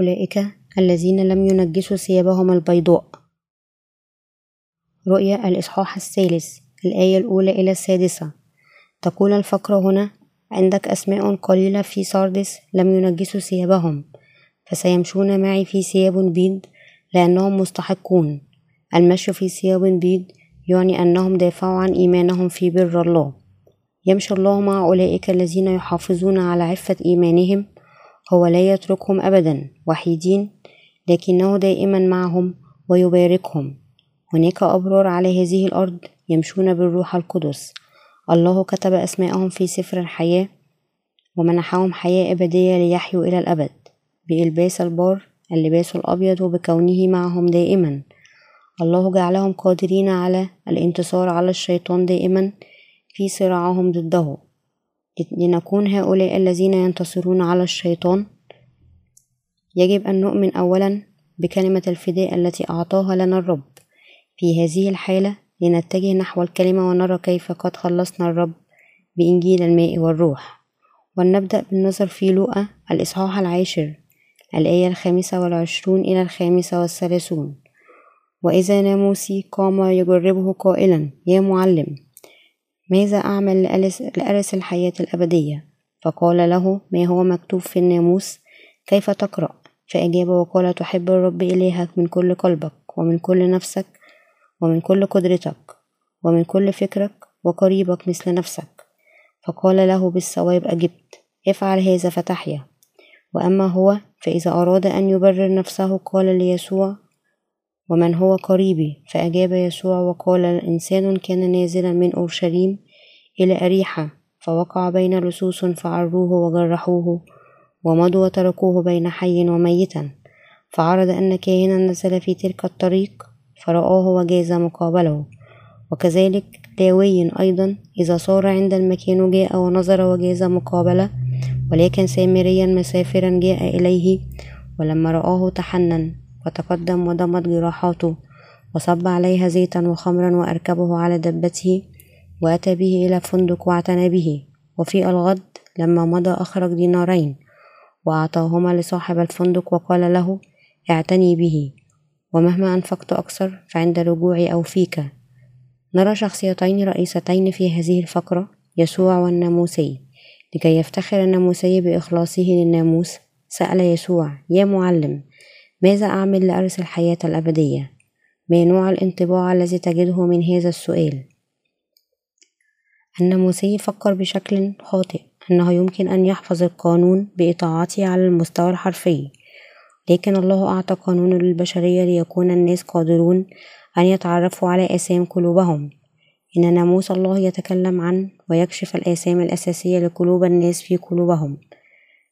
أولئك الذين لم ينجسوا ثيابهم البيضاء. رؤيا الإصحاح الثالث الآية الأولى إلى السادسة. تقول الفقرة هنا عندك أسماء قليلة في ساردس لم ينجسوا ثيابهم فسيمشون معي في ثياب بيض لأنهم مستحقون. المشي في ثياب بيض يعني أنهم دافعوا عن إيمانهم في بر الله. يمشي الله مع أولئك الذين يحافظون على عفة إيمانهم هو لا يتركهم أبدا وحيدين لكنه دائما معهم ويباركهم. هناك أبرار على هذه الأرض يمشون بالروح القدس. الله كتب أسماءهم في سفر الحياة ومنحهم حياة أبدية ليحيوا إلى الأبد بإلباس البار اللباس الأبيض وبكونه معهم دائما. الله جعلهم قادرين على الانتصار على الشيطان دائما في صراعهم ضده. لنكون هؤلاء الذين ينتصرون على الشيطان. يجب أن نؤمن أولا بكلمة الفداء التي أعطاها لنا الرب. في هذه الحالة لنتجه نحو الكلمة ونرى كيف قد خلصنا الرب بإنجيل الماء والروح. ولنبدأ بالنظر في لوقا الإصحاح العاشر الآية الخامسة والعشرون إلى الخامسة والثلاثون. وإذا ناموسي قام يجربه قائلا يا معلم ماذا أعمل لأرث الحياة الأبدية؟ فقال له ما هو مكتوب في الناموس؟ كيف تقرأ؟ فأجاب وقال تحب الرب إلهك من كل قلبك ومن كل نفسك ومن كل قدرتك ومن كل فكرك وقريبك مثل نفسك. فقال له بالصواب أجبت. افعل هذا فتحيا. وأما هو فإذا أراد أن يبرر نفسه قال ليسوع ومن هو قريبي؟ فأجاب يسوع وقال إنسان كان نازلا من أورشليم إلى أريحة فوقع بين لصوص فعروه وجرحوه ومضوا وتركوه بين حي وميتا فعرض أن كاهنا نزل في تلك الطريق فرآه وجاز مقابله وكذلك لاوي أيضا إذا صار عند المكان جاء ونظر وجاز مقابلة ولكن سامريا مسافرا جاء إليه ولما رآه تحنن وتقدم وضمت جراحاته وصب عليها زيتا وخمرا وأركبه على دبته وأتى به إلى فندق واعتنى به. وفي الغد لما مضى أخرج دينارين وأعطاهما لصاحب الفندق وقال له اعتني به. ومهما أنفقت أكثر فعند رجوعي أوفيك نرى شخصيتين رئيستين في هذه الفقرة يسوع والناموسي. لكي يفتخر الناموسي بإخلاصه للناموس سأل يسوع يا معلم ماذا أعمل لأرث الحياة الأبدية؟ ما نوع الانطباع الذي تجده من هذا السؤال؟ الناموسي فكر بشكل خاطئ أنه يمكن أن يحفظ القانون بإطاعته على المستوى الحرفي لكن الله أعطى قانون للبشرية ليكون الناس قادرون أن يتعرفوا على آثام قلوبهم إن ناموس الله يتكلم عن ويكشف الآثام الأساسية لقلوب الناس في قلوبهم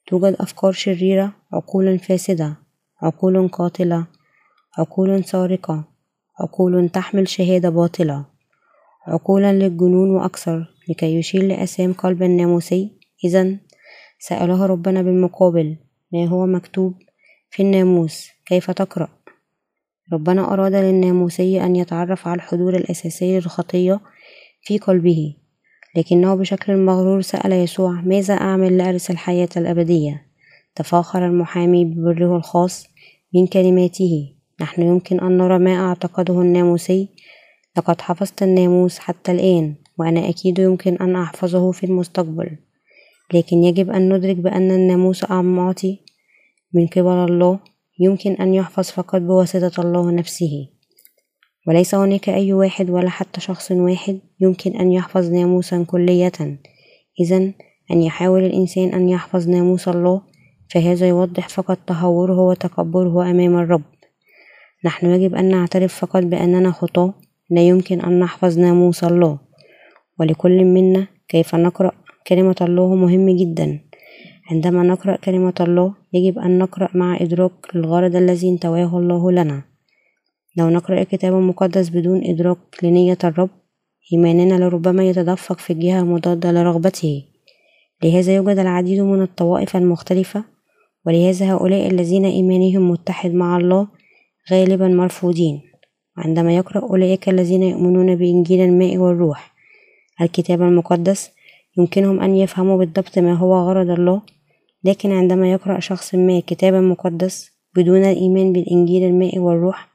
توجد أفكار شريرة عقول فاسدة عقول قاتلة عقول سارقة. عقول تحمل شهادة باطلة. عقولا للجنون وأكثر لكي يشير لأسام قلب الناموسي. إذا سألها ربنا بالمقابل ما هو مكتوب في الناموس؟ كيف تقرأ؟ ربنا أراد للناموسي أن يتعرف على الحضور الأساسي للخطية في قلبه لكنه بشكل مغرور سأل يسوع ماذا أعمل لأرث الحياة الأبدية؟ تفاخر المحامي ببره الخاص من كلماته. نحن يمكن أن نرى ما أعتقده الناموسي. لقد حفظت الناموس حتى الآن وأنا أكيد يمكن أن أحفظه في المستقبل. لكن يجب أن ندرك بأن الناموس معطي. من قبل الله يمكن أن يحفظ فقط بواسطة الله نفسه. وليس هناك أي واحد ولا حتى شخص واحد يمكن أن يحفظ ناموسا كلية إذا أن يحاول الإنسان أن يحفظ ناموس الله فهذا يوضح فقط تهوره وتكبره أمام الرب. نحن يجب أن نعترف فقط بأننا خطاة لا يمكن أن نحفظ ناموس الله. ولكل منا كيف نقرأ كلمة الله مهم جدا. عندما نقرأ كلمة الله يجب أن نقرأ مع إدراك الغرض الذي انتواه الله لنا. لو نقرأ الكتاب المقدس بدون إدراك لنية الرب إيماننا لربما يتدفق في الجهة المضادة لرغبته. لهذا يوجد العديد من الطوائف المختلفة ولهذا هؤلاء الذين إيمانهم متحد مع الله غالبا مرفوضين. عندما يقرأ أولئك الذين يؤمنون بإنجيل الماء والروح الكتاب المقدس يمكنهم أن يفهموا بالضبط ما هو غرض الله لكن عندما يقرأ شخص ما الكتاب المقدس بدون الإيمان بالإنجيل الماء والروح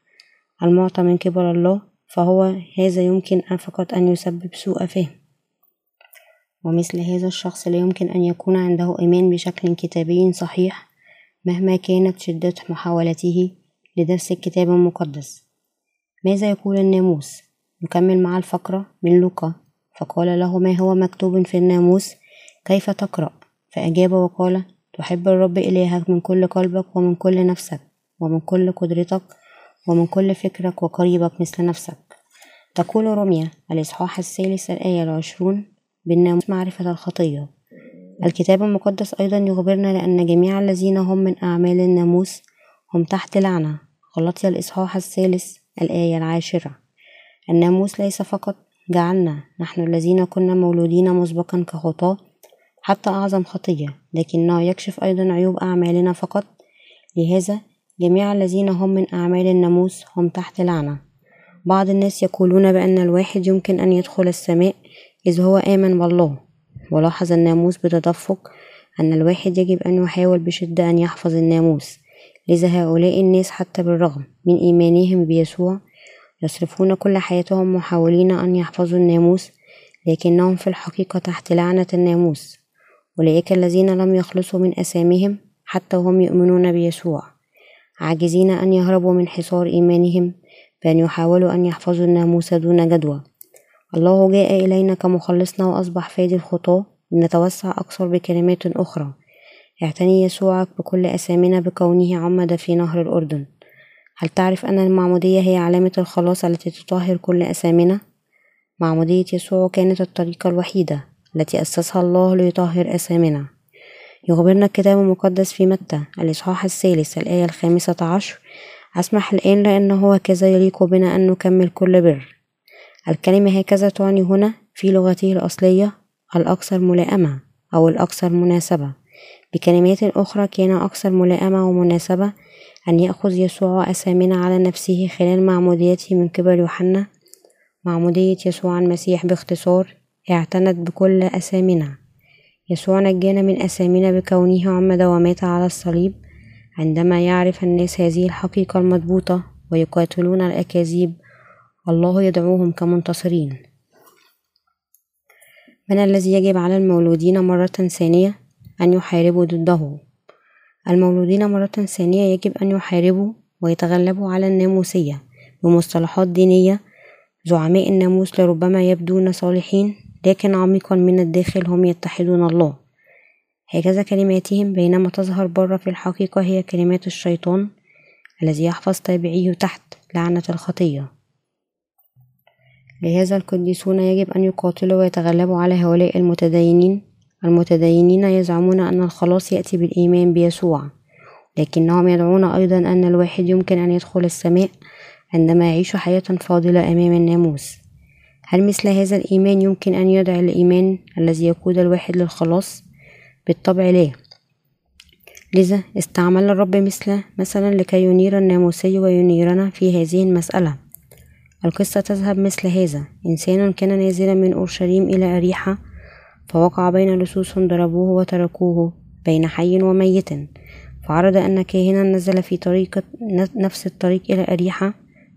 المعطى من قبل الله فهو هذا يمكن فقط أن يسبب سوء فهم. ومثل هذا الشخص لا يمكن أن يكون عنده إيمان بشكل كتابي صحيح مهما كانت شدة محاولته لدرس الكتاب المقدس. ماذا يقول الناموس؟ نكمل مع الفقرة من لوقا فقال له ما هو مكتوب في الناموس؟ كيف تقرأ؟ فأجاب وقال تحب الرب إلهك من كل قلبك ومن كل نفسك ومن كل قدرتك ومن كل فكرك وقريبك مثل نفسك. تقول رمية الإصحاح الثالث الآية العشرون بالناموس معرفة الخطية. الكتاب المقدس أيضا يخبرنا لأن جميع الذين هم من أعمال الناموس هم تحت لعنة. غلطي الإصحاح الثالث الآية العاشرة. الناموس ليس فقط جعلنا نحن الذين كنا مولودين مسبقا كخطاة حتى أعظم خطية لكنه يكشف أيضا عيوب أعمالنا فقط. لهذا جميع الذين هم من أعمال الناموس هم تحت لعنة. بعض الناس يقولون بأن الواحد يمكن أن يدخل السماء إذ هو آمن بالله. ولاحظ الناموس بتدفق أن الواحد يجب أن يحاول بشدة أن يحفظ الناموس لذا هؤلاء الناس حتى بالرغم من إيمانهم بيسوع يصرفون كل حياتهم محاولين أن يحفظوا الناموس لكنهم في الحقيقة تحت لعنة الناموس. أولئك الذين لم يخلصوا من أسامهم حتى وهم يؤمنون بيسوع. عاجزين أن يهربوا من حصار إيمانهم بأن يحاولوا أن يحفظوا الناموس دون جدوى. الله جاء إلينا كمخلصنا وأصبح فادي الخطاة لنتوسع أكثر بكلمات أخرى. اعتني يسوعك بكل أسامنا بكونه عمد في نهر الأردن. هل تعرف أن المعمودية هي علامة الخلاص التي تطهر كل أسامنا؟ معمودية يسوع كانت الطريقة الوحيدة التي أسسها الله ليطهر أسامنا يخبرنا الكتاب المقدس في متى الإصحاح الثالث الآية الخامسة عشر. أسمح الآن لأنه هكذا يليق بنا أن نكمل كل بر. الكلمة هكذا تعني هنا في لغته الأصلية الأكثر ملائمة أو الأكثر مناسبة. بكلمات أخرى كان أكثر ملائمة ومناسبة أن يأخذ يسوع أسامنا على نفسه خلال معموديته من قبل يوحنا. معمودية يسوع المسيح باختصار اعتنت بكل أسامنا يسوع نجانا من أسامنا بكونه عمد ومات على الصليب. عندما يعرف الناس هذه الحقيقة المضبوطة ويقاتلون الأكاذيب الله يدعوهم كمنتصرين. من الذي يجب على المولودين مرة ثانية أن يحاربوا ضده؟ المولودين مرة ثانية يجب أن يحاربوا ويتغلبوا على الناموسية بمصطلحات دينية. زعماء الناموس لربما يبدون صالحين لكن عميقا من الداخل هم يتحدون الله. هكذا كلماتهم بينما تظهر بره في الحقيقة هي كلمات الشيطان الذي يحفظ تابعيه تحت لعنة الخطية. لهذا القديسون يجب أن يقاتلوا ويتغلبوا على هؤلاء المتدينين. المتدينين يزعمون أن الخلاص يأتي بالإيمان بيسوع لكنهم يدعون أيضا أن الواحد يمكن أن يدخل السماء عندما يعيش حياة فاضلة أمام الناموس. هل مثل هذا الإيمان يمكن أن يدعي الإيمان الذي يقود الواحد للخلاص؟ بالطبع لا. لذا استعمل الرب مثل مثلا لكي ينير الناموسي وينيرنا في هذه المسألة. القصة تذهب مثل هذا إنسان كان نازلا من أورشليم إلى أريحة فوقع بين لصوص ضربوه وتركوه بين حي وميت فعرض أن كاهنا نزل في طريق نفس الطريق إلى أريحة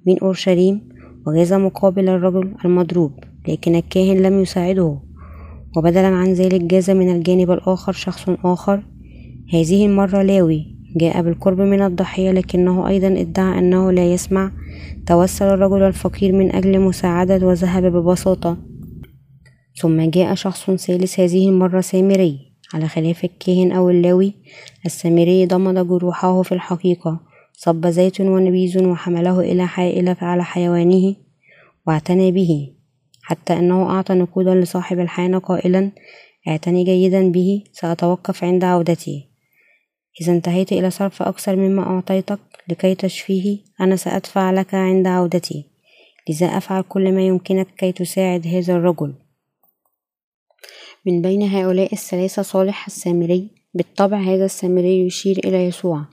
من أورشليم وجاز مقابل الرجل المضروب لكن الكاهن لم يساعده. وبدلا عن ذلك جاز من الجانب الآخر شخص آخر هذه المرة لاوي. جاء بالقرب من الضحية لكنه أيضا ادعى أنه لا يسمع. توسل الرجل الفقير من أجل مساعدة وذهب ببساطة. ثم جاء شخص ثالث هذه المرة سامري. على خلاف الكاهن أو اللاوي السامري ضمد جروحه في الحقيقة. صب زيت ونبيذ وحمله إلى حائلة على حيوانه واعتنى به. حتى أنه أعطى نقودا لصاحب الحانة قائلا اعتني جيدا به سأتوقف عند عودتي. إذا انتهيت إلى صرف أكثر مما أعطيتك لكي تشفيه أنا سأدفع لك عند عودتي. لذا أفعل كل ما يمكنك كي تساعد هذا الرجل. من بين هؤلاء الثلاثة صالح السامري بالطبع هذا السامري يشير إلى يسوع.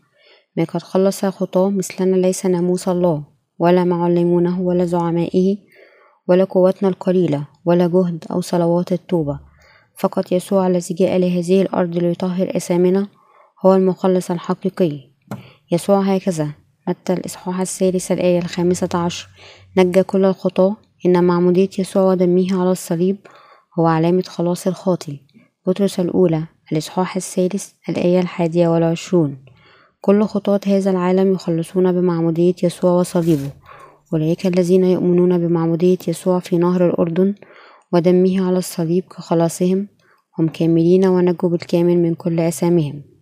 ما قد خلص خطاه مثلنا ليس ناموس الله ولا معلمونه ولا زعمائه ولا قوتنا القليلة ولا جهد أو صلوات التوبة. فقط يسوع الذي جاء لهذه الأرض ليطهر أسامنا هو المخلص الحقيقي. يسوع هكذا. متى الإصحاح الثالث الآية الخامسة عشر؟ نجى كل الخطاة إن معمودية يسوع ودمه على الصليب هو علامة خلاص الخاطي بطرس الأولى الإصحاح الثالث الآية الحادية والعشرون. كل خطاة هذا العالم يخلصون بمعمودية يسوع وصليبه. أولئك الذين يؤمنون بمعمودية يسوع في نهر الأردن ودمه على الصليب كخلاصهم هم كاملين ونجوا بالكامل من كل أثامهم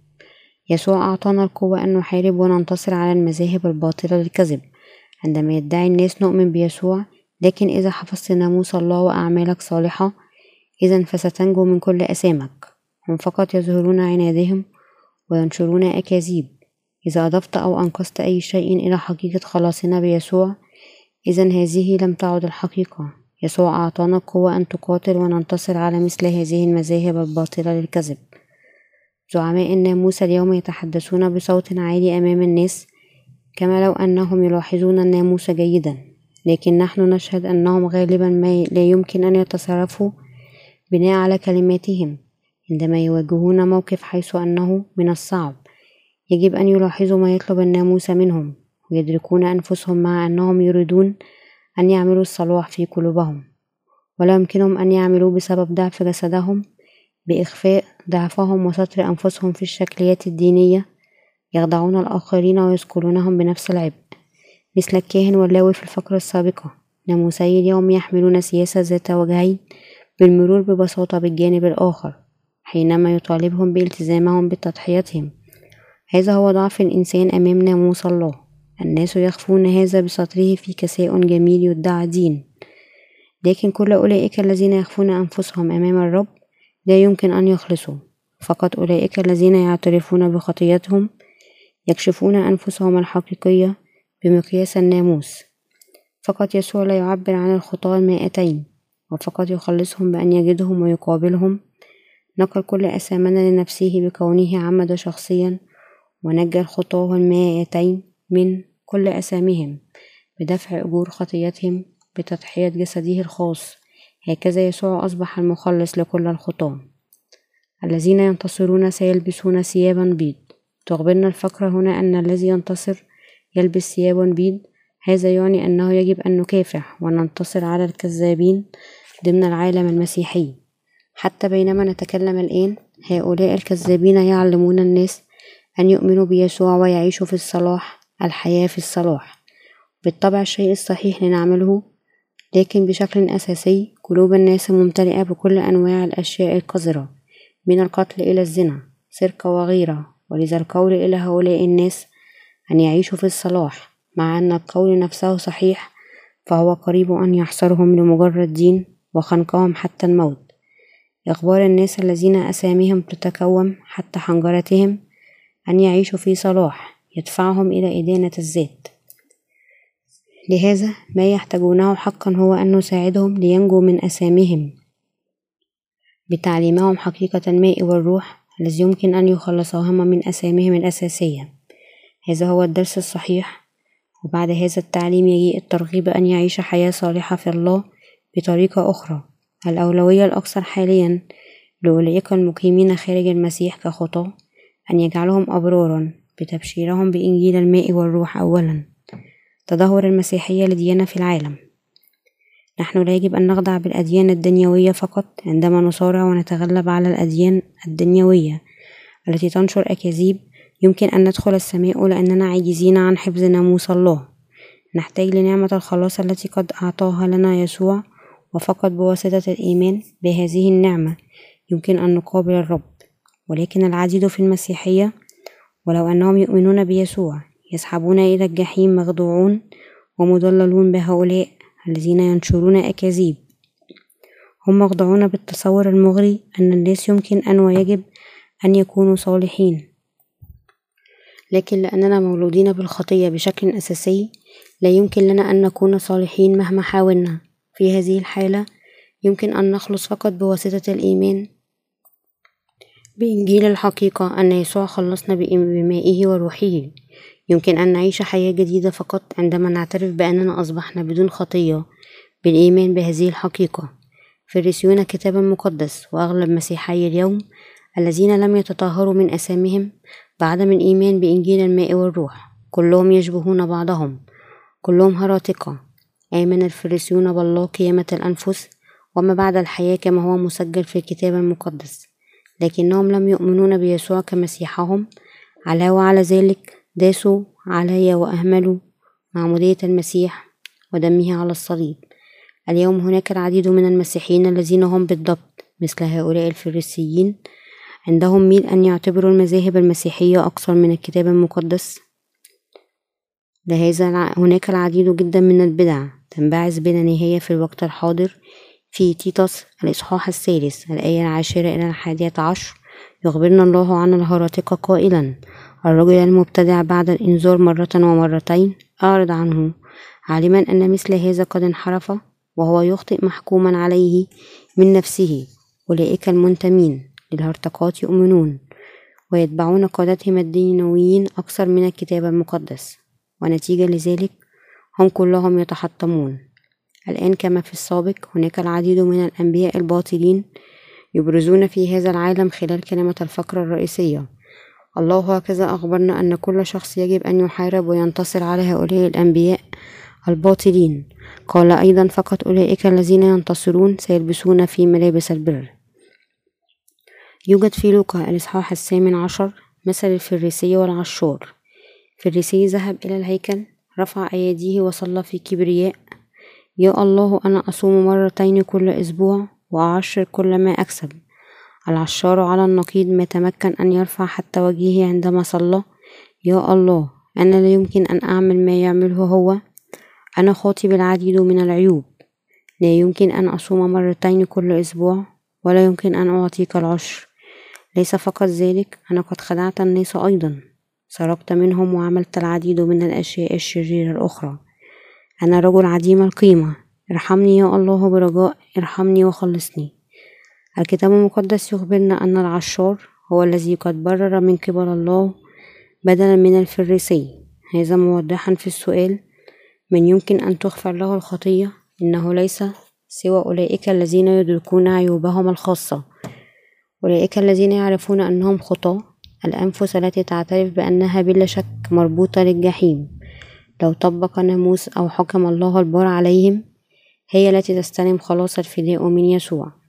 يسوع أعطانا القوة أن نحارب وننتصر على المذاهب الباطلة للكذب. عندما يدعي الناس نؤمن بيسوع لكن إذا حفظت ناموس الله وأعمالك صالحة إذا فستنجو من كل أثامك هم فقط يظهرون عنادهم وينشرون أكاذيب. إذا أضفت أو أنقذت أي شيء إلى حقيقة خلاصنا بيسوع إذا هذه لم تعد الحقيقة. يسوع أعطانا القوة أن تقاتل وننتصر على مثل هذه المذاهب الباطلة للكذب. زعماء الناموس اليوم يتحدثون بصوت عالي أمام الناس كما لو أنهم يلاحظون الناموس جيدا. لكن نحن نشهد أنهم غالبا ما لا يمكن أن يتصرفوا بناء على كلماتهم عندما يواجهون موقف حيث أنه من الصعب. يجب أن يلاحظوا ما يطلب الناموس منهم ويدركون أنفسهم مع أنهم يريدون أن يعملوا الصلاح في قلوبهم. ولا يمكنهم أن يعملوا بسبب ضعف جسدهم بإخفاء ضعفهم وستر أنفسهم في الشكليات الدينية يخدعون الآخرين ويثقلونهم بنفس العبء. مثل الكاهن واللاوي في الفقرة السابقة. ناموسي اليوم يحملون سياسة ذات وجهين بالمرور ببساطة بالجانب الآخر حينما يطالبهم بالتزامهم بتضحيتهم. هذا هو ضعف الإنسان أمام ناموس الله. الناس يخفون هذا بسطره في كساء جميل يدعى دين. لكن كل أولئك الذين يخفون أنفسهم أمام الرب لا يمكن أن يخلصوا. فقط أولئك الذين يعترفون بخطيتهم يكشفون أنفسهم الحقيقية بمقياس الناموس. فقط يسوع لا يعبر عن الخطاة المائتين وفقط يخلصهم بأن يجدهم ويقابلهم. نقل كل أثامنا لنفسه بكونه عمد شخصيا ونجى الخطاة المائتين من كل أسامهم بدفع أجور خطيتهم بتضحية جسده الخاص. هكذا يسوع أصبح المخلص لكل الخطاة. الذين ينتصرون سيلبسون ثيابا بيض. تخبرنا الفقرة هنا أن الذي ينتصر يلبس ثيابا بيض. هذا يعني أنه يجب أن نكافح وننتصر على الكذابين ضمن العالم المسيحي. حتى بينما نتكلم الآن هؤلاء الكذابين يعلمون الناس أن يؤمنوا بيسوع ويعيشوا في الصلاح الحياة في الصلاح. بالطبع الشيء الصحيح لنعمله لكن بشكل أساسي قلوب الناس ممتلئة بكل أنواع الأشياء القذرة من القتل إلى الزنا سرقة وغيرة ولذا القول إلى هؤلاء الناس أن يعيشوا في الصلاح مع أن القول نفسه صحيح فهو قريب أن يحصرهم لمجرد دين وخنقهم حتى الموت. إخبار الناس الذين أساميهم تتكوم حتى حنجرتهم أن يعيشوا في صلاح يدفعهم إلى إدانة الذات. لهذا ما يحتاجونه حقا هو أن نساعدهم لينجوا من أسامهم. بتعليمهم حقيقة الماء والروح الذي يمكن أن يخلصهما من أسامهم الأساسية. هذا هو الدرس الصحيح. وبعد هذا التعليم يجيء الترغيب أن يعيش حياة صالحة في الله بطريقة أخرى. الأولوية الأكثر حاليا لأولئك المقيمين خارج المسيح كخطاة أن يجعلهم أبرارا بتبشيرهم بإنجيل الماء والروح أولا. تدهور المسيحية لديانة في العالم. نحن لا يجب أن نخضع بالأديان الدنيوية فقط عندما نصارع ونتغلب على الأديان الدنيوية التي تنشر أكاذيب يمكن أن ندخل السماء لأننا عاجزين عن حفظ ناموس الله. نحتاج لنعمة الخلاص التي قد أعطاها لنا يسوع وفقط بواسطة الإيمان بهذه النعمة يمكن أن نقابل الرب. ولكن العديد في المسيحية ولو أنهم يؤمنون بيسوع يسحبون إلى الجحيم مخدوعون ومضللون بهؤلاء الذين ينشرون أكاذيب. هم مخدوعون بالتصور المغري أن الناس يمكن أن ويجب أن يكونوا صالحين. لكن لأننا مولودين بالخطية بشكل أساسي لا يمكن لنا أن نكون صالحين مهما حاولنا. في هذه الحالة يمكن أن نخلص فقط بواسطة الإيمان. بإنجيل الحقيقة أن يسوع خلصنا بمائه وروحه. يمكن أن نعيش حياة جديدة فقط عندما نعترف بأننا أصبحنا بدون خطية بالإيمان بهذه الحقيقة. فريسيون كتاب مقدس وأغلب مسيحي اليوم الذين لم يتطهروا من آثامهم بعدم الإيمان بإنجيل الماء والروح. كلهم يشبهون بعضهم. كلهم هراطقة آمن الفريسيون بالله قيامة الأنفس وما بعد الحياة كما هو مسجل في الكتاب المقدس. لكنهم لم يؤمنون بيسوع كمسيحهم. على ذلك داسوا عليه وأهملوا معمودية المسيح ودمه على الصليب. اليوم هناك العديد من المسيحيين الذين هم بالضبط مثل هؤلاء الفريسيين. عندهم ميل أن يعتبروا المذاهب المسيحية أكثر من الكتاب المقدس؟ لهذا هناك العديد جدا من البدع تنبعث بلا نهاية في الوقت الحاضر في تيتوس الإصحاح الثالث الآية العاشرة إلى الحادية عشر. يخبرنا الله عن الهراطقة قائلا الرجل المبتدع بعد الإنذار مرة ومرتين أعرض عنه عالما أن مثل هذا قد انحرف وهو يخطئ محكوما عليه من نفسه أولئك المنتمين للهرطقات يؤمنون ويتبعون قادتهم الدينويين أكثر من الكتاب المقدس ونتيجة لذلك هم كلهم يتحطمون الآن كما في السابق هناك العديد من الأنبياء الباطلين يبرزون في هذا العالم خلال كلمة الفقرة الرئيسية الله هكذا أخبرنا أن كل شخص يجب أن يحارب وينتصر على هؤلاء الأنبياء الباطلين. قال أيضا فقط أولئك الذين ينتصرون سيلبسون في ملابس البر. يوجد في لوقا الإصحاح الثامن عشر مثل الفريسي والعشار. فريسي ذهب إلى الهيكل رفع أيديه وصلى في كبرياء. يا الله أنا أصوم مرتين كل أسبوع وأعشر كل ما أكسب. العشار على النقيض ما تمكن أن يرفع حتى وجهه عندما صلى. يا الله أنا لا يمكن أن أعمل ما يعمله هو. أنا خاطي بالعديد من العيوب. لا يمكن أن أصوم مرتين كل أسبوع ولا يمكن أن أعطيك العشر. ليس فقط ذلك أنا قد خدعت الناس أيضا. سرقت منهم وعملت العديد من الأشياء الشريرة الأخرى. أنا رجل عديم القيمة. ارحمني يا الله برجاء ارحمني وخلصني. الكتاب المقدس يخبرنا أن العشار هو الذي قد برر من قبل الله بدلا من الفريسي. هذا موضحا في السؤال من يمكن أن تغفر له الخطية؟ إنه ليس سوى أولئك الذين يدركون عيوبهم الخاصة. أولئك الذين يعرفون أنهم خطاة الأنفس التي تعترف بأنها بلا شك مربوطة للجحيم. لو طبق ناموس أو حكم الله البار عليهم هي التي تستلم خلاص الفداء من يسوع.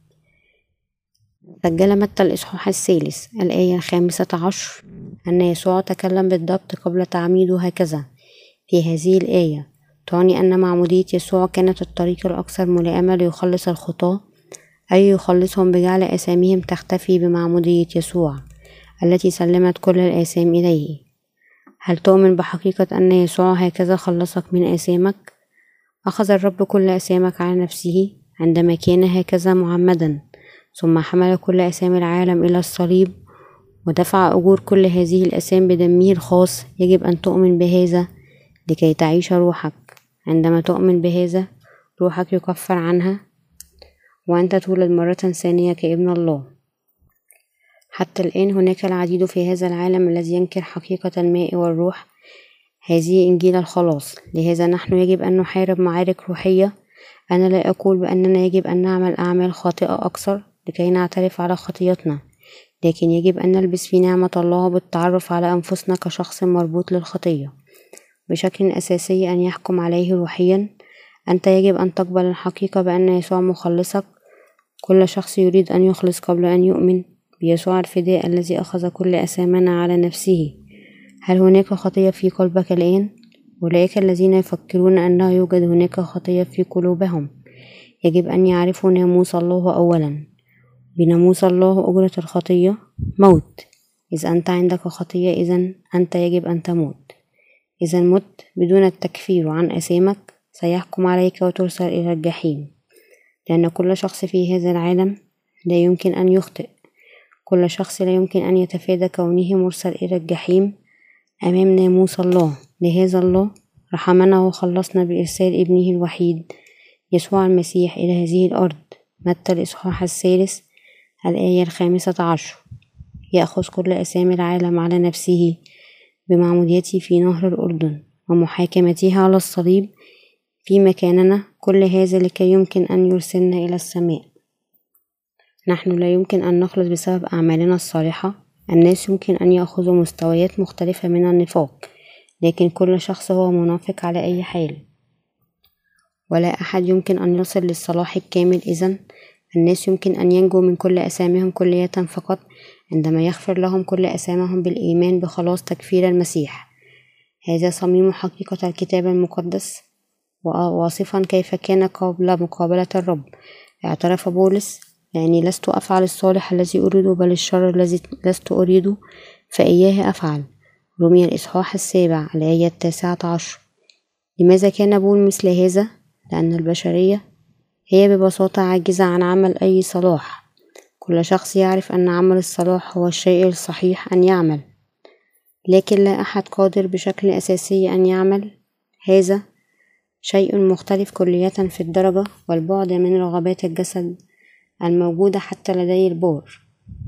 سجل متى الإصحاح الثالث الآية الخامسة عشر أن يسوع تكلم بالضبط قبل تعميده هكذا في هذه الآية تعني أن معمودية يسوع كانت الطريق الأكثر ملائمة ليخلص الخطاة أي يخلصهم بجعل آثامهم تختفي بمعمودية يسوع التي سلمت كل الآثام إليه هل تؤمن بحقيقة أن يسوع هكذا خلصك من آثامك؟ أخذ الرب كل آثامك على نفسه عندما كان هكذا معمدا ثم حمل كل آثام العالم إلى الصليب ودفع أجور كل هذه الآثام بدمه الخاص يجب أن تؤمن بهذا لكي تعيش روحك. عندما تؤمن بهذا روحك يكفر عنها وأنت تولد مرة ثانية كابن الله. حتى الآن هناك العديد في هذا العالم الذي ينكر حقيقة الماء والروح هذه إنجيل الخلاص. لهذا نحن يجب أن نحارب معارك روحية. أنا لا أقول بأننا يجب أن نعمل أعمال خاطئة أكثر. لكي نعترف على خطيتنا لكن يجب أن نلبس في نعمة الله بالتعرف على أنفسنا كشخص مربوط للخطية. بشكل أساسي أن يحكم عليه روحيا. أنت يجب أن تقبل الحقيقة بأن يسوع مخلصك. كل شخص يريد أن يخلص قبل أن يؤمن بيسوع الفداء الذي أخذ كل أثامنا على نفسه. هل هناك خطية في قلبك الآن؟ أولئك الذين يفكرون أنه يوجد هناك خطية في قلوبهم. يجب أن يعرفوا ناموس الله أولا. بناموس الله أجرة الخطية موت. إذا أنت عندك خطية إذا أنت يجب أن تموت. إذا مت بدون التكفير عن أثامك سيحكم عليك وترسل إلى الجحيم. لأن كل شخص في هذا العالم لا يمكن أن يخطئ. كل شخص لا يمكن أن يتفادى كونه مرسل إلى الجحيم أمام ناموس الله. لهذا الله رحمنا وخلصنا بإرسال ابنه الوحيد يسوع المسيح إلى هذه الأرض. متى الإصحاح الثالث؟ الآية الخامسة عشر. يأخذ كل أسامي العالم على نفسه بمعموديته في نهر الأردن ومحاكمتها على الصليب في مكاننا. كل هذا لكي يمكن أن يرسلنا إلى السماء. نحن لا يمكن أن نخلص بسبب أعمالنا الصالحة. الناس يمكن أن يأخذوا مستويات مختلفة من النفاق لكن كل شخص هو منافق على أي حال. ولا أحد يمكن أن يصل للصلاح الكامل. إذا الناس يمكن أن ينجوا من كل أثامهم كلية فقط عندما يغفر لهم كل أثامهم بالإيمان بخلاص تكفير المسيح. هذا صميم حقيقة الكتاب المقدس. واصفا كيف كان قبل مقابلة الرب. اعترف بولس لأني لست أفعل الصالح الذي أريده بل الشر الذي لست أريده فإياه أفعل. رمي الإصحاح السابع الآية التاسعة عشر. لماذا كان بول مثل هذا؟ لأن البشرية هي ببساطة عاجزة عن عمل أي صلاح. كل شخص يعرف أن عمل الصلاح هو الشيء الصحيح أن يعمل. لكن لا أحد قادر بشكل أساسي أن يعمل. هذا شيء مختلف كلية في الدرجة والبعد من رغبات الجسد الموجودة حتى لدي البور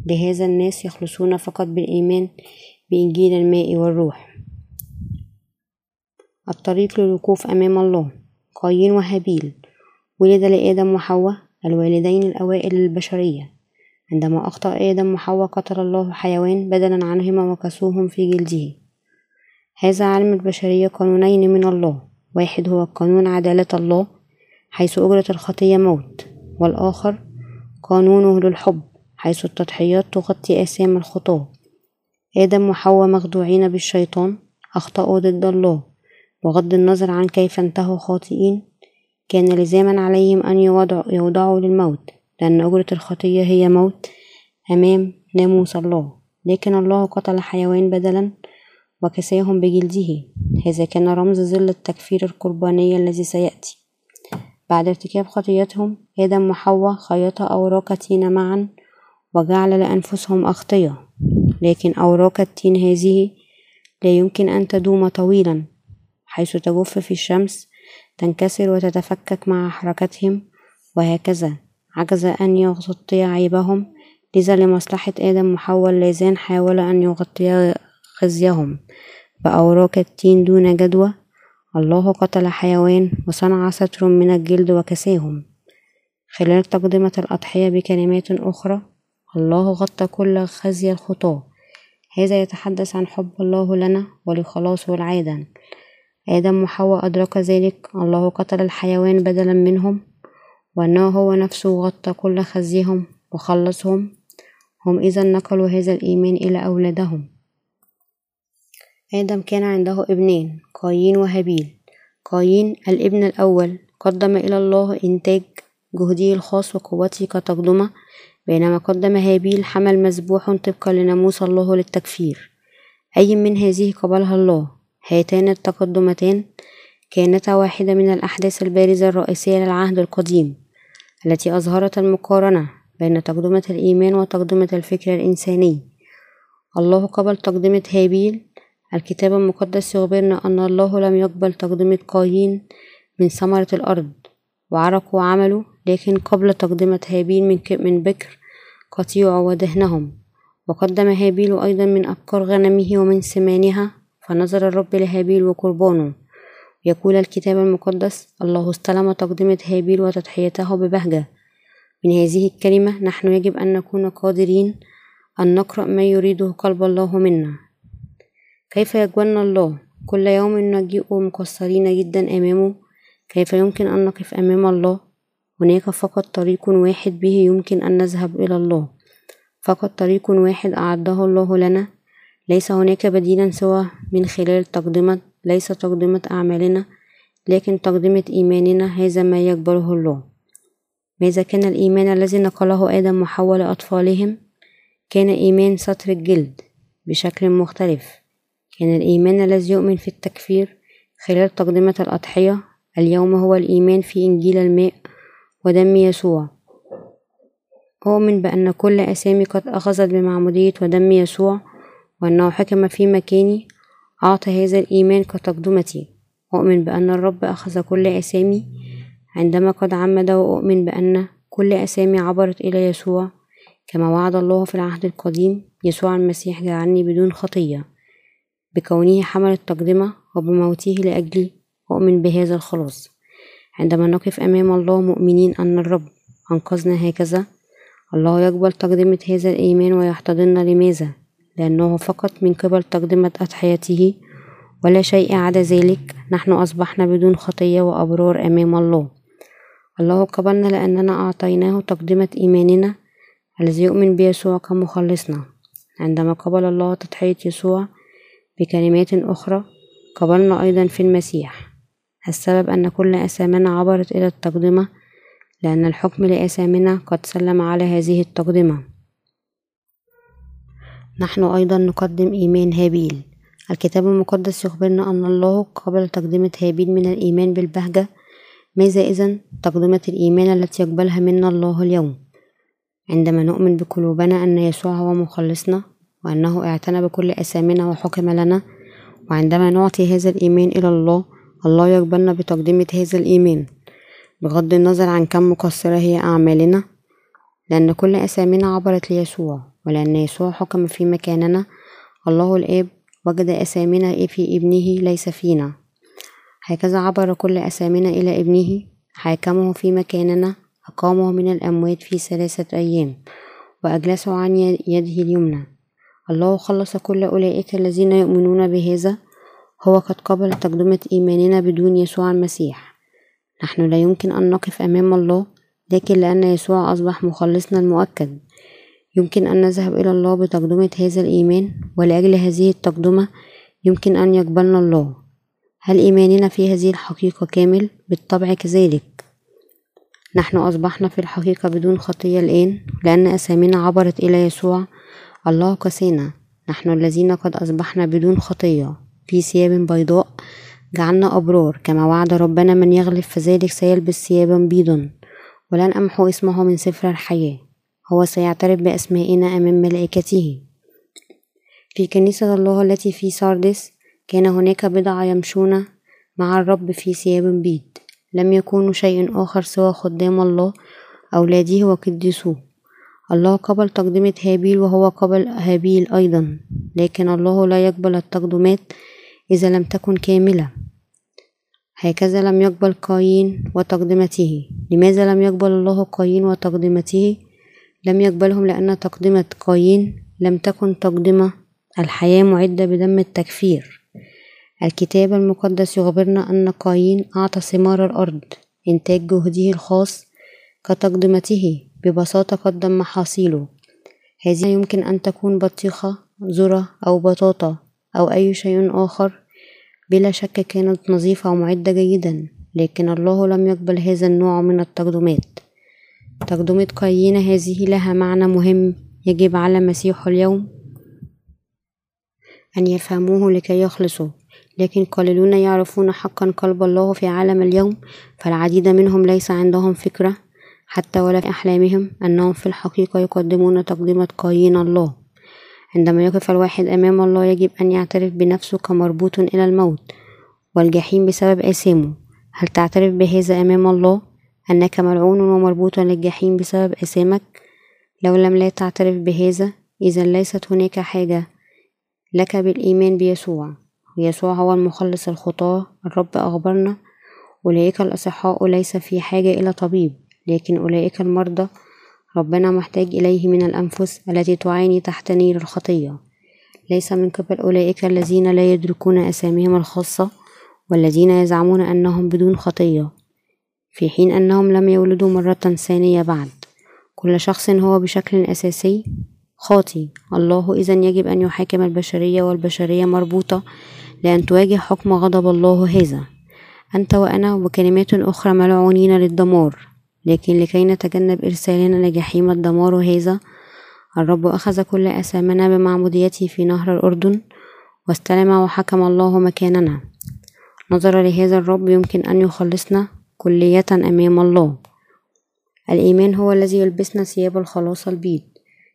لهذا الناس يخلصون فقط بالإيمان بإنجيل الماء والروح. الطريق للوقوف أمام الله. قايين وهابيل. ولد لآدم وحواء الوالدين الأوائل للبشرية عندما أخطأ آدم وحواء قتل الله حيوان بدلا عنهما وكسوهم في جلده. هذا علم البشرية قانونين من الله. واحد هو قانون عدالة الله حيث أجرة الخطية موت. والآخر قانونه للحب حيث التضحيات تغطي آثام الخطاة. آدم وحواء مخدوعين بالشيطان أخطأوا ضد الله. بغض النظر عن كيف انتهوا خاطئين كان لزاما عليهم أن يوضعوا للموت لأن أجرة الخطية هي موت أمام ناموس الله لكن الله قتل حيوان بدلا وكساهم بجلده. هذا كان رمز ظل التكفير القرباني الذي سيأتي. بعد ارتكاب خطيتهم آدم وحواء خيطا أوراق تين معا وجعل لأنفسهم أغطية. لكن أوراق التين هذه لا يمكن أن تدوم طويلا حيث تجف في الشمس تنكسر وتتفكك مع حركتهم وهكذا. عجز أن يغطي عيبهم لذا لمصلحة آدم وحواء اللذان حاول أن يغطيا خزيهم بأوراق التين دون جدوى الله قتل حيوان وصنع ستر من الجلد وكساهم. خلال تقدمة الأضحية بكلمات أخرى الله غطى كل خزي الخطاة. هذا يتحدث عن حب الله لنا ولخلاصه العادة. آدم وحواء أدرك ذلك. الله قتل الحيوان بدلا منهم وأنه هو نفسه غطى كل خزيهم وخلصهم. هم إذا نقلوا هذا الإيمان إلى أولادهم. آدم كان عنده ابنين قايين وهابيل. قايين الابن الأول. قدم إلى الله إنتاج جهده الخاص وقوته كتقدمة. بينما قدم هابيل حمل مذبوح طبقا لناموس الله للتكفير. أي من هذه قبلها الله. هاتان التقدمتان كانتا واحدة من الأحداث البارزة الرئيسية للعهد القديم التي أظهرت المقارنة بين تقدمة الإيمان وتقدمة الفكر الإنساني. الله قبل تقدمة هابيل الكتاب المقدس يخبرنا أن الله لم يقبل تقدمة قايين من ثمرة الأرض وعرقوا وعملوا لكن قبل تقدمة هابيل من, من بكر قطيع ودهنهم. وقدم هابيل أيضا من أبكار غنمه ومن سمانها فنظر الرب لهابيل وقربانه. يقول الكتاب المقدس الله استلم تقدمة هابيل وتضحيته ببهجة. من هذه الكلمة نحن يجب أن نكون قادرين أن نقرأ ما يريده قلب الله منا. كيف يجبرنا الله؟ كل يوم نجيء مقصرين جدا أمامه. كيف يمكن أن نقف أمام الله؟ هناك فقط طريق واحد به يمكن أن نذهب إلى الله. فقط طريق واحد أعده الله لنا. ليس هناك بديلا سوى من خلال تقدمة ليس تقدمة أعمالنا لكن تقدمة إيماننا هذا ما يقبله الله ماذا كان الإيمان الذي نقله آدم وحواء لأطفالهم؟ كان إيمان سطر الجلد بشكل مختلف. كان الإيمان الذي يؤمن في التكفير خلال تقدمة الأضحية. اليوم هو الإيمان في إنجيل الماء ودم يسوع. أؤمن بأن كل أسامي قد أخذت بمعمودية ودم يسوع. وأنه حكم في مكاني. أعطى هذا الإيمان كتقدمتي. أؤمن بأن الرب أخذ كل أسامي. عندما قد عمد وأؤمن بأن كل أسامي عبرت إلى يسوع. كما وعد الله في العهد القديم يسوع المسيح جعلني بدون خطية. بكونه حمل التقدمة وبموته لأجلي أؤمن بهذا الخلاص. عندما نقف أمام الله مؤمنين أن الرب أنقذنا هكذا الله يقبل تقدمة هذا الإيمان ويحتضننا لماذا؟ لأنه فقط من قبل تقدمة أضحيته ولا شيء عدا ذلك نحن أصبحنا بدون خطية وأبرار أمام الله. الله قبلنا لأننا أعطيناه تقدمة إيماننا الذي يؤمن بيسوع كمخلصنا. عندما قبل الله تضحية يسوع بكلمات أخرى قبلنا أيضا في المسيح. السبب أن كل أسامنا عبرت إلى التقدمة لأن الحكم لأسامنا قد سلم على هذه التقدمة. نحن أيضا نقدم إيمان هابيل. الكتاب المقدس يخبرنا أن الله قبل تقدمة هابيل من الإيمان بالبهجة ماذا إذا تقدمة الإيمان التي يقبلها منا الله اليوم. عندما نؤمن بقلوبنا أن يسوع هو مخلصنا وأنه اعتنى بكل أسامنا وحكم لنا وعندما نعطي هذا الإيمان إلى الله الله يقبلنا بتقدمة هذا الإيمان. بغض النظر عن كم مقصرة هي أعمالنا لأن كل أسامينا عبرت ليسوع ولأن يسوع حكم في مكاننا. الله الآب وجد أسامينا في ابنه ليس فينا. هكذا عبر كل أسامينا إلى ابنه حاكمه في مكاننا أقامه من الأموات في ثلاثة أيام وأجلسه عن يده اليمنى. الله خلص كل أولئك الذين يؤمنون بهذا. هو قد قبل تقدمة إيماننا بدون يسوع المسيح. نحن لا يمكن أن نقف أمام الله لكن لأن يسوع أصبح مخلصنا المؤكد. يمكن أن نذهب إلى الله بتقدمة هذا الإيمان ولأجل هذه التقدمة يمكن أن يقبلنا الله. هل إيماننا في هذه الحقيقة كامل؟ بالطبع كذلك. نحن أصبحنا في الحقيقة بدون خطية الآن لأن أسامينا عبرت إلى يسوع الله قسينا. نحن الذين قد أصبحنا بدون خطية. في ثياب بيضاء جعلنا أبرار كما وعد ربنا من يغلب فذلك سيلبس ثيابا بيضا. ولن أمحو اسمه من سفر الحياة. هو سيعترف بأسمائنا أمام ملائكته. في كنيسة الله التي في ساردس كان هناك بضعة يمشون مع الرب في ثياب بيض لم يكونوا شيء آخر سوى خدام الله أولاده وقدسوه الله قبل تقدمة هابيل وهو قبل هابيل أيضا لكن الله لا يقبل التقدمات إذا لم تكن كاملة. هكذا لم يقبل قايين وتقدمته. لماذا لم يقبل الله قايين وتقدمته؟ لم يقبلهم لأن تقدمة قايين لم تكن تقدمة. الحياة معدة بدم التكفير. الكتاب المقدس يخبرنا أن قايين أعطى ثمار الأرض إنتاج جهده الخاص كتقدمته. ببساطة قدم محاصيله. هذه يمكن أن تكون بطيخة ذرة أو بطاطا أو أي شيء آخر. بلا شك كانت نظيفة ومعدة جيدا لكن الله لم يقبل هذا النوع من التقدمات. تقدمة قايين هذه لها معنى مهم يجب على مسيح اليوم أن يفهموه لكي يخلصوا لكن قليلون يعرفون حقا قلب الله في عالم اليوم فالعديد منهم ليس عندهم فكرة حتى ولا في أحلامهم أنهم في الحقيقة يقدمون تقدمة قايين الله. عندما يقف الواحد أمام الله يجب أن يعترف بنفسه كمربوط إلى الموت والجحيم بسبب آثامه. هل تعترف بهذا أمام الله؟ أنك ملعون ومربوط للجحيم بسبب آثامك؟ لو لم لا تعترف بهذا إذا ليست هناك حاجة لك بالإيمان بيسوع. ويسوع هو المخلص الخطاة الرب أخبرنا. أولئك الأصحاء ليس في حاجة إلى طبيب لكن أولئك المرضى ربنا محتاج إليه من الأنفس التي تعاني تحت نير الخطية. ليس من قبل أولئك الذين لا يدركون أساميهم الخاصة والذين يزعمون أنهم بدون خطية في حين أنهم لم يولدوا مرة ثانية بعد. كل شخص هو بشكل أساسي خاطي الله إذا يجب أن يحاكم البشرية والبشرية مربوطة لأن تواجه حكم غضب الله هذا. أنت وأنا وكلمات أخرى ملعونين للدمار. لكن لكي نتجنب إرسالنا لجحيم الدمار هذا الرب أخذ كل أثامنا بمعموديته في نهر الأردن واستلم وحكم الله مكاننا. نظرا لهذا الرب يمكن أن يخلصنا كلية أمام الله. الإيمان هو الذي يلبسنا ثياب الخلاص البيض.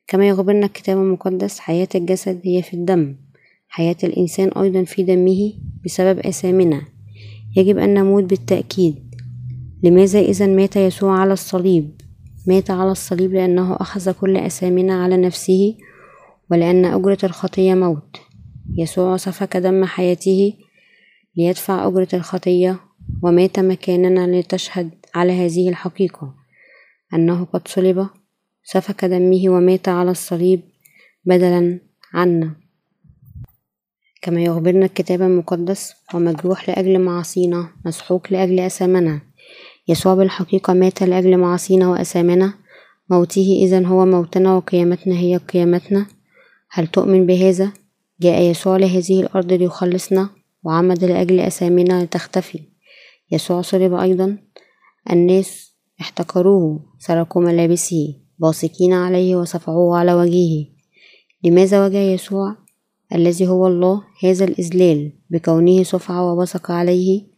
كما يخبرنا الكتاب المقدس حياة الجسد هي في الدم. حياة الإنسان أيضا في دمه بسبب أثامنا. يجب أن نموت بالتأكيد. لماذا إذا مات يسوع على الصليب؟ مات على الصليب لأنه أخذ كل أثامنا على نفسه ولأن أجرة الخطية موت. يسوع سفك دم حياته ليدفع أجرة الخطية ومات مكاننا لتشهد على هذه الحقيقة. أنه قد صلب سفك دمه ومات على الصليب بدلا عنا. كما يخبرنا الكتاب المقدس ومجروح لأجل معاصينا مسحوق لأجل أثامنا يسوع بالحقيقة مات لأجل معاصينا وأثامنا موته إذا هو موتنا وقيامتنا هي قيامتنا. هل تؤمن بهذا؟ جاء يسوع لهذه الأرض ليخلصنا وعمد لأجل أثامنا لتختفي. يسوع صلب أيضا. الناس احتقروه سرقوا ملابسه باصقين عليه وصفعوه على وجهه. لماذا وجه يسوع؟ الذي هو الله هذا الإذلال بكونه صفع وبصق عليه.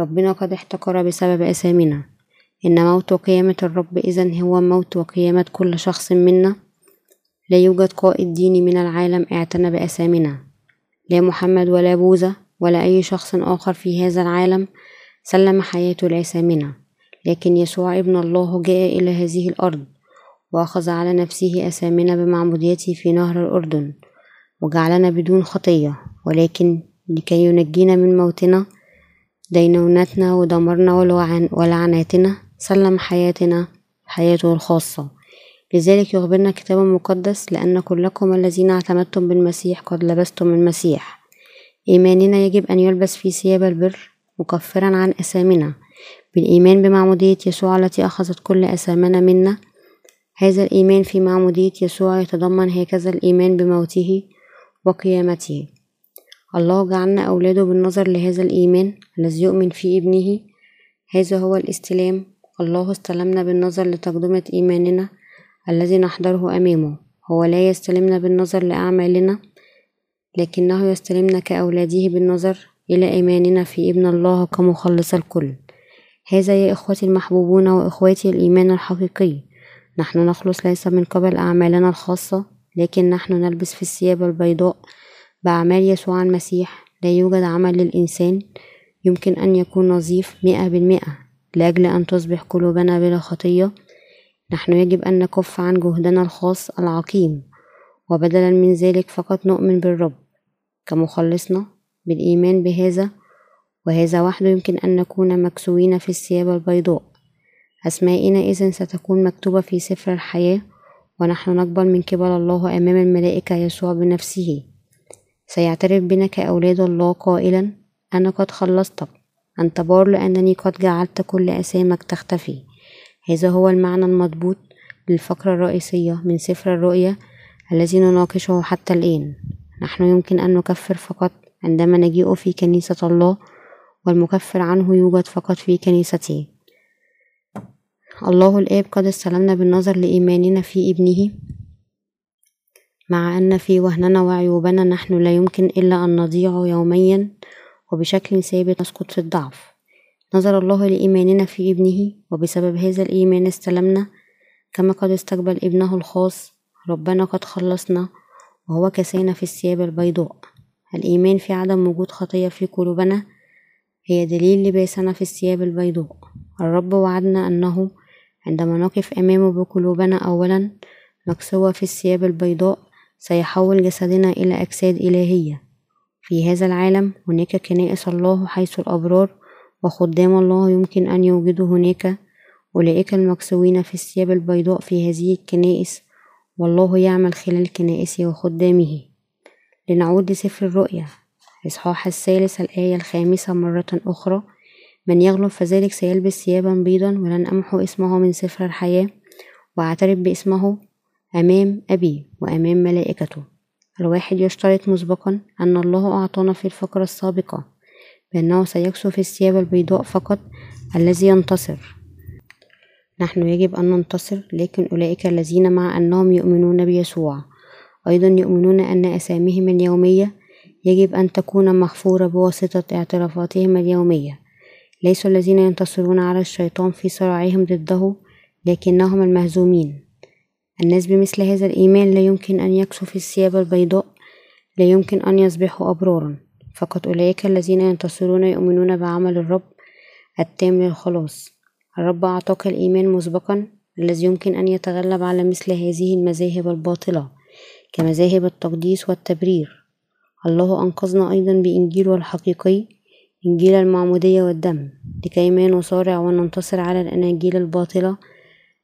ربنا قد احتقر بسبب أثامنا إن موت وقيامة الرب إذا هو موت وقيامة كل شخص منا. لا يوجد قائد ديني من العالم اعتنى بأثامنا لا محمد ولا بوذا ولا أي شخص آخر في هذا العالم سلم حياته لأثامنا لكن يسوع ابن الله جاء إلى هذه الأرض وأخذ على نفسه أثامنا بمعموديته في نهر الأردن وجعلنا بدون خطية. ولكن لكي ينجينا من موتنا دينونتنا ودمرنا ولعناتنا. سلم حياتنا حياته الخاصة. لذلك يخبرنا الكتاب المقدس لأن كلكم الذين اعتمدتم بالمسيح قد لبستم المسيح. إيماننا يجب أن يلبس في ثياب البر مكفرا عن أثامنا بالإيمان بمعمودية يسوع التي أخذت كل أثامنا منا هذا الإيمان في معمودية يسوع يتضمن هكذا الإيمان بموته وقيامته. الله جعلنا أولاده بالنظر لهذا الإيمان الذي يؤمن في ابنه. هذا هو الاستلام. الله استلمنا بالنظر لتقدمة إيماننا الذي نحضره أمامه. هو لا يستلمنا بالنظر لأعمالنا لكنه يستلمنا كأولاده بالنظر إلى إيماننا في ابن الله كمخلص الكل. هذا يا إخوتي المحبوبون وإخواتي الإيمان الحقيقي. نحن نخلص ليس من قبل أعمالنا الخاصة لكن نحن نلبس في الثياب البيضاء بأعمال يسوع المسيح. لا يوجد عمل للإنسان يمكن أن يكون نظيف مئة بالمئة لأجل أن تصبح قلوبنا بلا خطية. نحن يجب أن نكف عن جهدنا الخاص العقيم وبدلا من ذلك فقط نؤمن بالرب كمخلصنا بالإيمان بهذا وهذا وحده يمكن أن نكون مكسوين في الثياب البيضاء. أسمائنا إذن ستكون مكتوبة في سفر الحياة ونحن نقبل من قبل الله أمام الملائكة يسوع بنفسه. سيعترف بنا كأولاد الله قائلا أنا قد خلصتك. أنت بار لأنني قد جعلت كل أسامك تختفي. هذا هو المعنى المضبوط للفقرة الرئيسية من سفر الرؤيا الذي نناقشه حتى الآن. نحن يمكن أن نكفر فقط عندما نجيء في كنيسة الله والمكفر عنه يوجد فقط في كنيسته. الله الآب قد استلمنا بالنظر لإيماننا في ابنه. مع أن في وهننا وعيوبنا نحن لا يمكن إلا أن نضيع يوميا وبشكل ثابت نسقط في الضعف. نظر الله لإيماننا في ابنه وبسبب هذا الإيمان استلمنا. كما قد استقبل ابنه الخاص ربنا قد خلصنا وهو كسانا في الثياب البيضاء. الإيمان في عدم وجود خطية في قلوبنا هي دليل لباسنا في الثياب البيضاء. الرب وعدنا أنه عندما نقف أمامه بقلوبنا أولا مكسوة في الثياب البيضاء سيحول جسدنا إلى أجساد إلهية. في هذا العالم هناك كنائس الله حيث الأبرار وخدام الله يمكن أن يوجدوا هناك. أولئك المكسوين في الثياب البيضاء في هذه الكنائس والله يعمل خلال كنائسه وخدامه. لنعود لسفر الرؤيا. إصحاح الثالث الآية الخامسة مرة أخرى. من يغلب فذلك سيلبس ثيابا بيضا ولن أمحو اسمه من سفر الحياة. وأعترف باسمه. أمام أبي وأمام ملائكته. الواحد يشترط مسبقا أن الله أعطانا في الفقرة السابقة بأنه سيكسو في الثياب البيضاء فقط الذي ينتصر. نحن يجب أن ننتصر لكن أولئك الذين مع أنهم يؤمنون بيسوع. أيضا يؤمنون أن أساميهم اليومية يجب أن تكون مغفورة بواسطة اعترافاتهم اليومية. ليسوا الذين ينتصرون على الشيطان في صراعهم ضده لكنهم المهزومين. الناس بمثل هذا الإيمان لا يمكن أن يكسوا في الثياب البيضاء لا يمكن أن يصبحوا أبرارا. فقط أولئك الذين ينتصرون يؤمنون بعمل الرب التام للخلاص. الرب أعطاك الإيمان مسبقا الذي يمكن أن يتغلب على مثل هذه المذاهب الباطلة كمذاهب التقديس والتبرير. الله أنقذنا أيضا بإنجيله الحقيقي إنجيل المعمودية والدم لكي ما نصارع وننتصر على الأناجيل الباطلة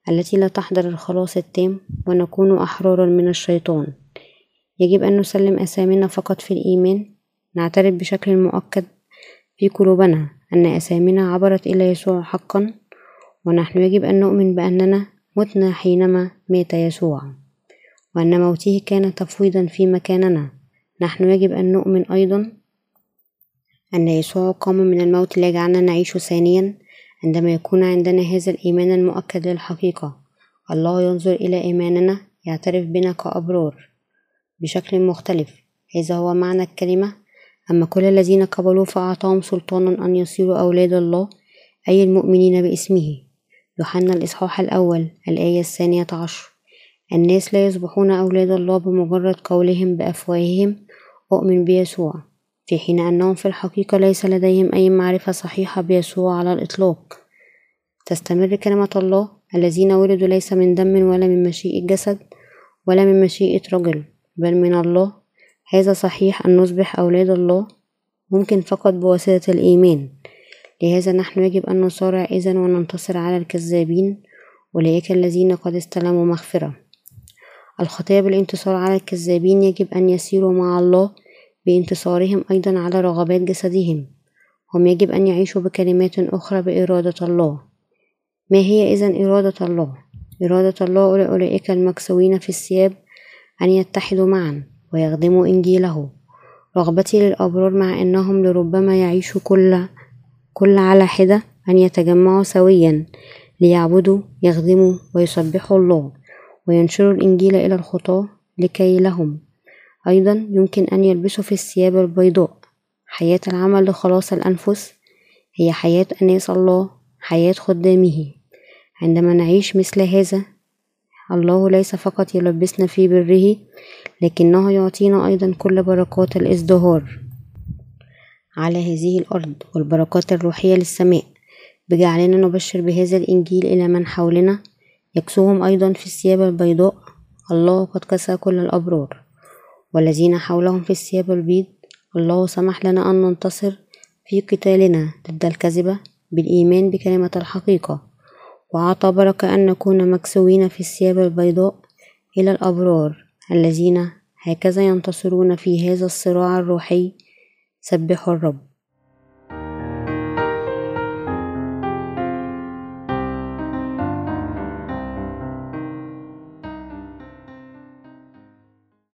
التي لا تحضر الخلاص التام ونكون أحرارا من الشيطان. يجب أن نسلم أسامينا فقط في الإيمان. نعترف بشكل مؤكد في قلوبنا أن أسامينا عبرت إلى يسوع حقا ونحن يجب أن نؤمن بأننا متنا حينما مات يسوع وأن موته كان تفويضا في مكاننا. نحن يجب أن نؤمن أيضا أن يسوع قام من الموت ليجعلنا نعيش ثانيا عندما يكون عندنا هذا الإيمان المؤكد للحقيقة. الله ينظر إلى إيماننا يعترف بنا كأبرار بشكل مختلف. هذا هو معنى الكلمة. أما كل الذين قبلوا فأعطاهم سلطانا أن يصيروا أولاد الله أي المؤمنين باسمه. يوحنا الإصحاح الأول الآية الثانية عشر. الناس لا يصبحون أولاد الله بمجرد قولهم بأفواههم. أؤمن بيسوع. في حين أنهم في الحقيقة ليس لديهم أي معرفة صحيحة بيسوع على الإطلاق. تستمر كلمة الله الذين ولدوا ليس من دم ولا من مشيئة جسد ولا من مشيئة رجل بل من الله. هذا صحيح أن نصبح أولاد الله ممكن فقط بواسطة الإيمان. لهذا نحن يجب أن نصارع إذا وننتصر على الكذابين أولئك الذين قد استلموا مغفرة. الخطية بالانتصار على الكذابين يجب أن يسيروا مع الله بانتصارهم أيضا على رغبات جسدهم. هم يجب أن يعيشوا بكلمات أخرى بإرادة الله. ما هي إذا إرادة الله؟ إرادة الله لأولئك المكسوين في الثياب أن يتحدوا معا ويخدموا إنجيله. رغبتي للأبرار مع أنهم لربما يعيشوا كل كل على حدة أن يتجمعوا سويا ليعبدوا يخدموا ويسبحوا الله وينشروا الإنجيل إلى الخطاة لكي لهم. أيضا يمكن أن يلبسوا في الثياب البيضاء. حياة العمل لخلاص الأنفس هي حياة أناس الله حياة خدامه. عندما نعيش مثل هذا الله ليس فقط يلبسنا في بره لكنه يعطينا أيضا كل بركات الازدهار. على هذه الأرض والبركات الروحية للسماء بجعلنا نبشر بهذا الإنجيل إلى من حولنا. يكسوهم أيضا في الثياب البيضاء. الله قد كسى كل الأبرار. والذين حولهم في الثياب البيض الله سمح لنا أن ننتصر في قتالنا ضد الكذبة بالإيمان بكلمة الحقيقة. وأعطى بركة أن نكون مكسوين في الثياب البيضاء إلى الأبرار الذين هكذا ينتصرون في هذا الصراع الروحي. سبحوا الرب.